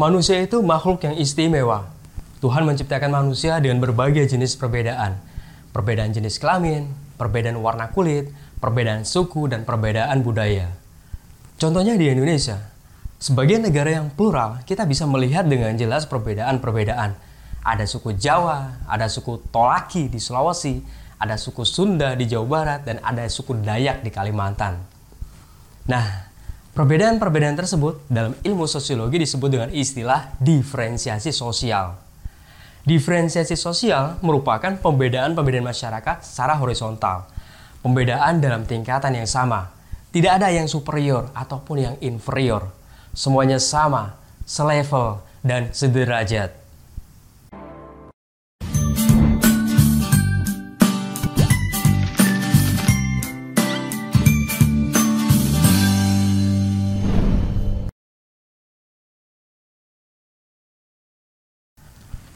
Manusia itu makhluk yang istimewa. Tuhan menciptakan manusia dengan berbagai jenis perbedaan. Perbedaan jenis kelamin, perbedaan warna kulit, perbedaan suku, dan perbedaan budaya. Contohnya di Indonesia, sebagai negara yang plural, kita bisa melihat dengan jelas perbedaan-perbedaan. Ada suku Jawa, ada suku Tolaki di Sulawesi, ada suku Sunda di Jawa Barat, dan ada suku Dayak di Kalimantan. Nah, Perbedaan-perbedaan tersebut dalam ilmu sosiologi disebut dengan istilah diferensiasi sosial. Diferensiasi sosial merupakan pembedaan-pembedaan masyarakat secara horizontal. Pembedaan dalam tingkatan yang sama. Tidak ada yang superior ataupun yang inferior. Semuanya sama, selevel, dan sederajat.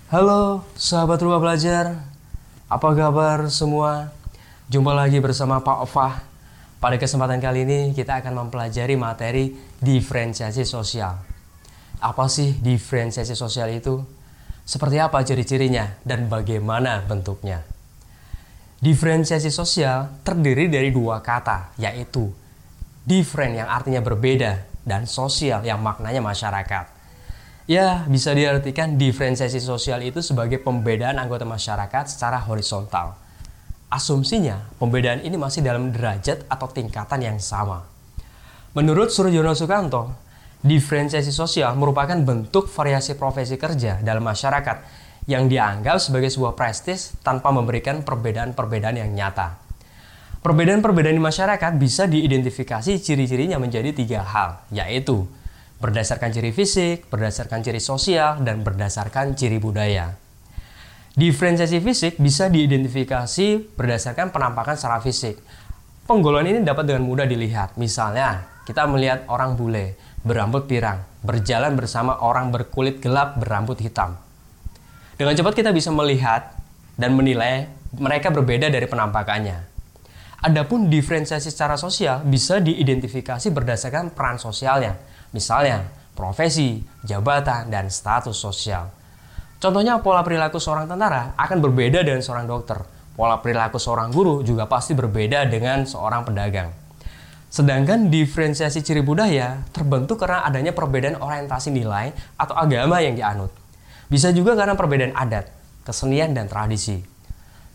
Halo sahabat rumah belajar, apa kabar semua? Jumpa lagi bersama Pak Ofah. Pada kesempatan kali ini kita akan mempelajari materi diferensiasi sosial. Apa sih diferensiasi sosial itu? Seperti apa ciri-cirinya dan bagaimana bentuknya? Diferensiasi sosial terdiri dari dua kata, yaitu different yang artinya berbeda dan sosial yang maknanya masyarakat. Ya, bisa diartikan diferensiasi sosial itu sebagai pembedaan anggota masyarakat secara horizontal. Asumsinya, pembedaan ini masih dalam derajat atau tingkatan yang sama. Menurut Suryono Sukanto, diferensiasi sosial merupakan bentuk variasi profesi kerja dalam masyarakat yang dianggap sebagai sebuah prestis tanpa memberikan perbedaan-perbedaan yang nyata. Perbedaan-perbedaan di masyarakat bisa diidentifikasi ciri-cirinya menjadi tiga hal, yaitu berdasarkan ciri fisik, berdasarkan ciri sosial, dan berdasarkan ciri budaya. Diferensiasi fisik bisa diidentifikasi berdasarkan penampakan secara fisik. Penggolongan ini dapat dengan mudah dilihat. Misalnya, kita melihat orang bule berambut pirang berjalan bersama orang berkulit gelap berambut hitam. Dengan cepat kita bisa melihat dan menilai mereka berbeda dari penampakannya. Adapun diferensiasi secara sosial bisa diidentifikasi berdasarkan peran sosialnya Misalnya, profesi, jabatan, dan status sosial. Contohnya pola perilaku seorang tentara akan berbeda dengan seorang dokter. Pola perilaku seorang guru juga pasti berbeda dengan seorang pedagang. Sedangkan diferensiasi ciri budaya terbentuk karena adanya perbedaan orientasi nilai atau agama yang dianut. Bisa juga karena perbedaan adat, kesenian, dan tradisi.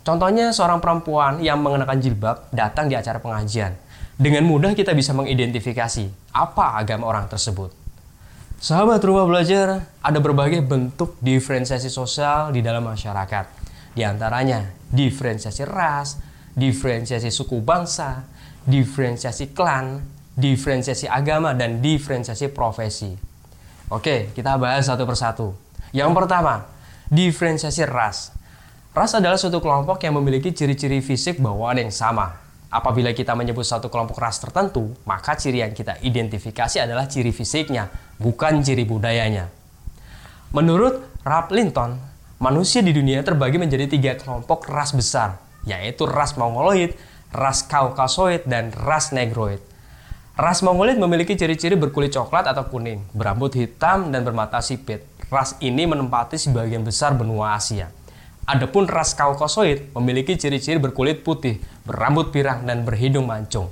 Contohnya seorang perempuan yang mengenakan jilbab datang di acara pengajian dengan mudah kita bisa mengidentifikasi apa agama orang tersebut. Sahabat rumah belajar, ada berbagai bentuk diferensiasi sosial di dalam masyarakat. Di antaranya diferensiasi ras, diferensiasi suku bangsa, diferensiasi klan, diferensiasi agama, dan diferensiasi profesi. Oke, kita bahas satu persatu. Yang pertama, diferensiasi ras. Ras adalah suatu kelompok yang memiliki ciri-ciri fisik bawaan yang sama, Apabila kita menyebut satu kelompok ras tertentu, maka ciri yang kita identifikasi adalah ciri fisiknya, bukan ciri budayanya. Menurut Ralph Linton, manusia di dunia terbagi menjadi tiga kelompok ras besar, yaitu ras Mongoloid, ras Kaukasoid, dan ras Negroid. Ras Mongoloid memiliki ciri-ciri berkulit coklat atau kuning, berambut hitam, dan bermata sipit. Ras ini menempati sebagian besar benua Asia. Adapun ras Kaukasoid memiliki ciri-ciri berkulit putih, berambut pirang, dan berhidung mancung.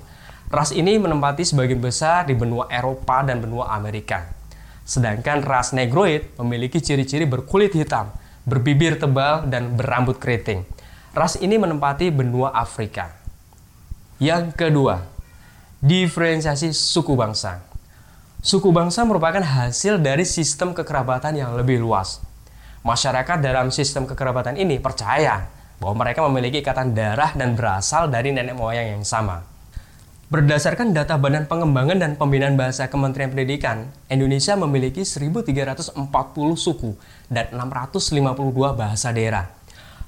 Ras ini menempati sebagian besar di benua Eropa dan benua Amerika. Sedangkan ras Negroid memiliki ciri-ciri berkulit hitam, berbibir tebal, dan berambut keriting. Ras ini menempati benua Afrika. Yang kedua, diferensiasi suku bangsa. Suku bangsa merupakan hasil dari sistem kekerabatan yang lebih luas, Masyarakat dalam sistem kekerabatan ini percaya bahwa mereka memiliki ikatan darah dan berasal dari nenek moyang yang sama. Berdasarkan data Badan Pengembangan dan Pembinaan Bahasa Kementerian Pendidikan, Indonesia memiliki 1.340 suku dan 652 bahasa daerah.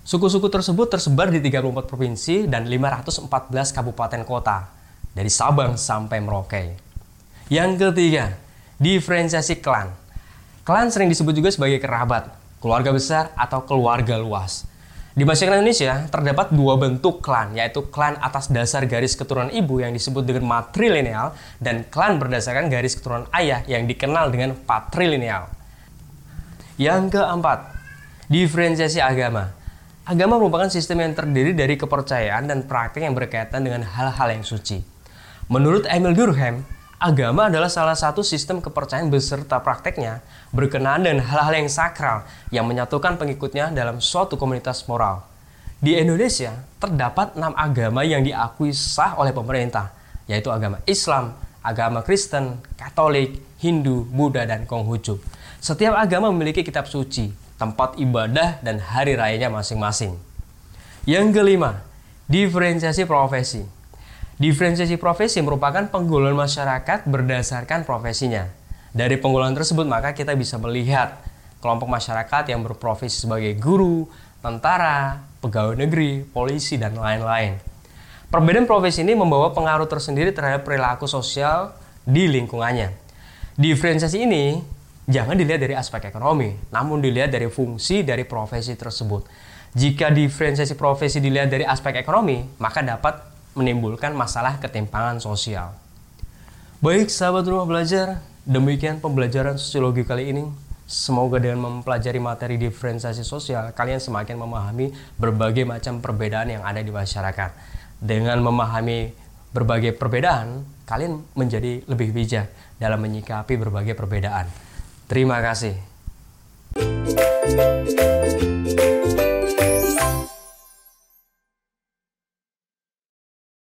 Suku-suku tersebut tersebar di 34 provinsi dan 514 kabupaten kota, dari Sabang sampai Merauke. Yang ketiga, diferensiasi klan. Klan sering disebut juga sebagai kerabat, keluarga besar atau keluarga luas. Di masyarakat Indonesia terdapat dua bentuk klan, yaitu klan atas dasar garis keturunan ibu yang disebut dengan matrilineal dan klan berdasarkan garis keturunan ayah yang dikenal dengan patrilineal. Yang keempat, diferensiasi agama. Agama merupakan sistem yang terdiri dari kepercayaan dan praktik yang berkaitan dengan hal-hal yang suci. Menurut Emil Durkheim, agama adalah salah satu sistem kepercayaan beserta prakteknya berkenaan dengan hal-hal yang sakral yang menyatukan pengikutnya dalam suatu komunitas moral. Di Indonesia, terdapat enam agama yang diakui sah oleh pemerintah, yaitu agama Islam, agama Kristen, Katolik, Hindu, Buddha, dan Konghucu. Setiap agama memiliki kitab suci, tempat ibadah, dan hari rayanya masing-masing. Yang kelima, diferensiasi profesi. Diferensiasi profesi merupakan penggolongan masyarakat berdasarkan profesinya. Dari penggolongan tersebut maka kita bisa melihat kelompok masyarakat yang berprofesi sebagai guru, tentara, pegawai negeri, polisi, dan lain-lain. Perbedaan profesi ini membawa pengaruh tersendiri terhadap perilaku sosial di lingkungannya. Diferensiasi ini jangan dilihat dari aspek ekonomi, namun dilihat dari fungsi dari profesi tersebut. Jika diferensiasi profesi dilihat dari aspek ekonomi, maka dapat menimbulkan masalah ketimpangan sosial. Baik sahabat rumah belajar, demikian pembelajaran sosiologi kali ini. Semoga dengan mempelajari materi diferensiasi sosial, kalian semakin memahami berbagai macam perbedaan yang ada di masyarakat. Dengan memahami berbagai perbedaan, kalian menjadi lebih bijak dalam menyikapi berbagai perbedaan. Terima kasih.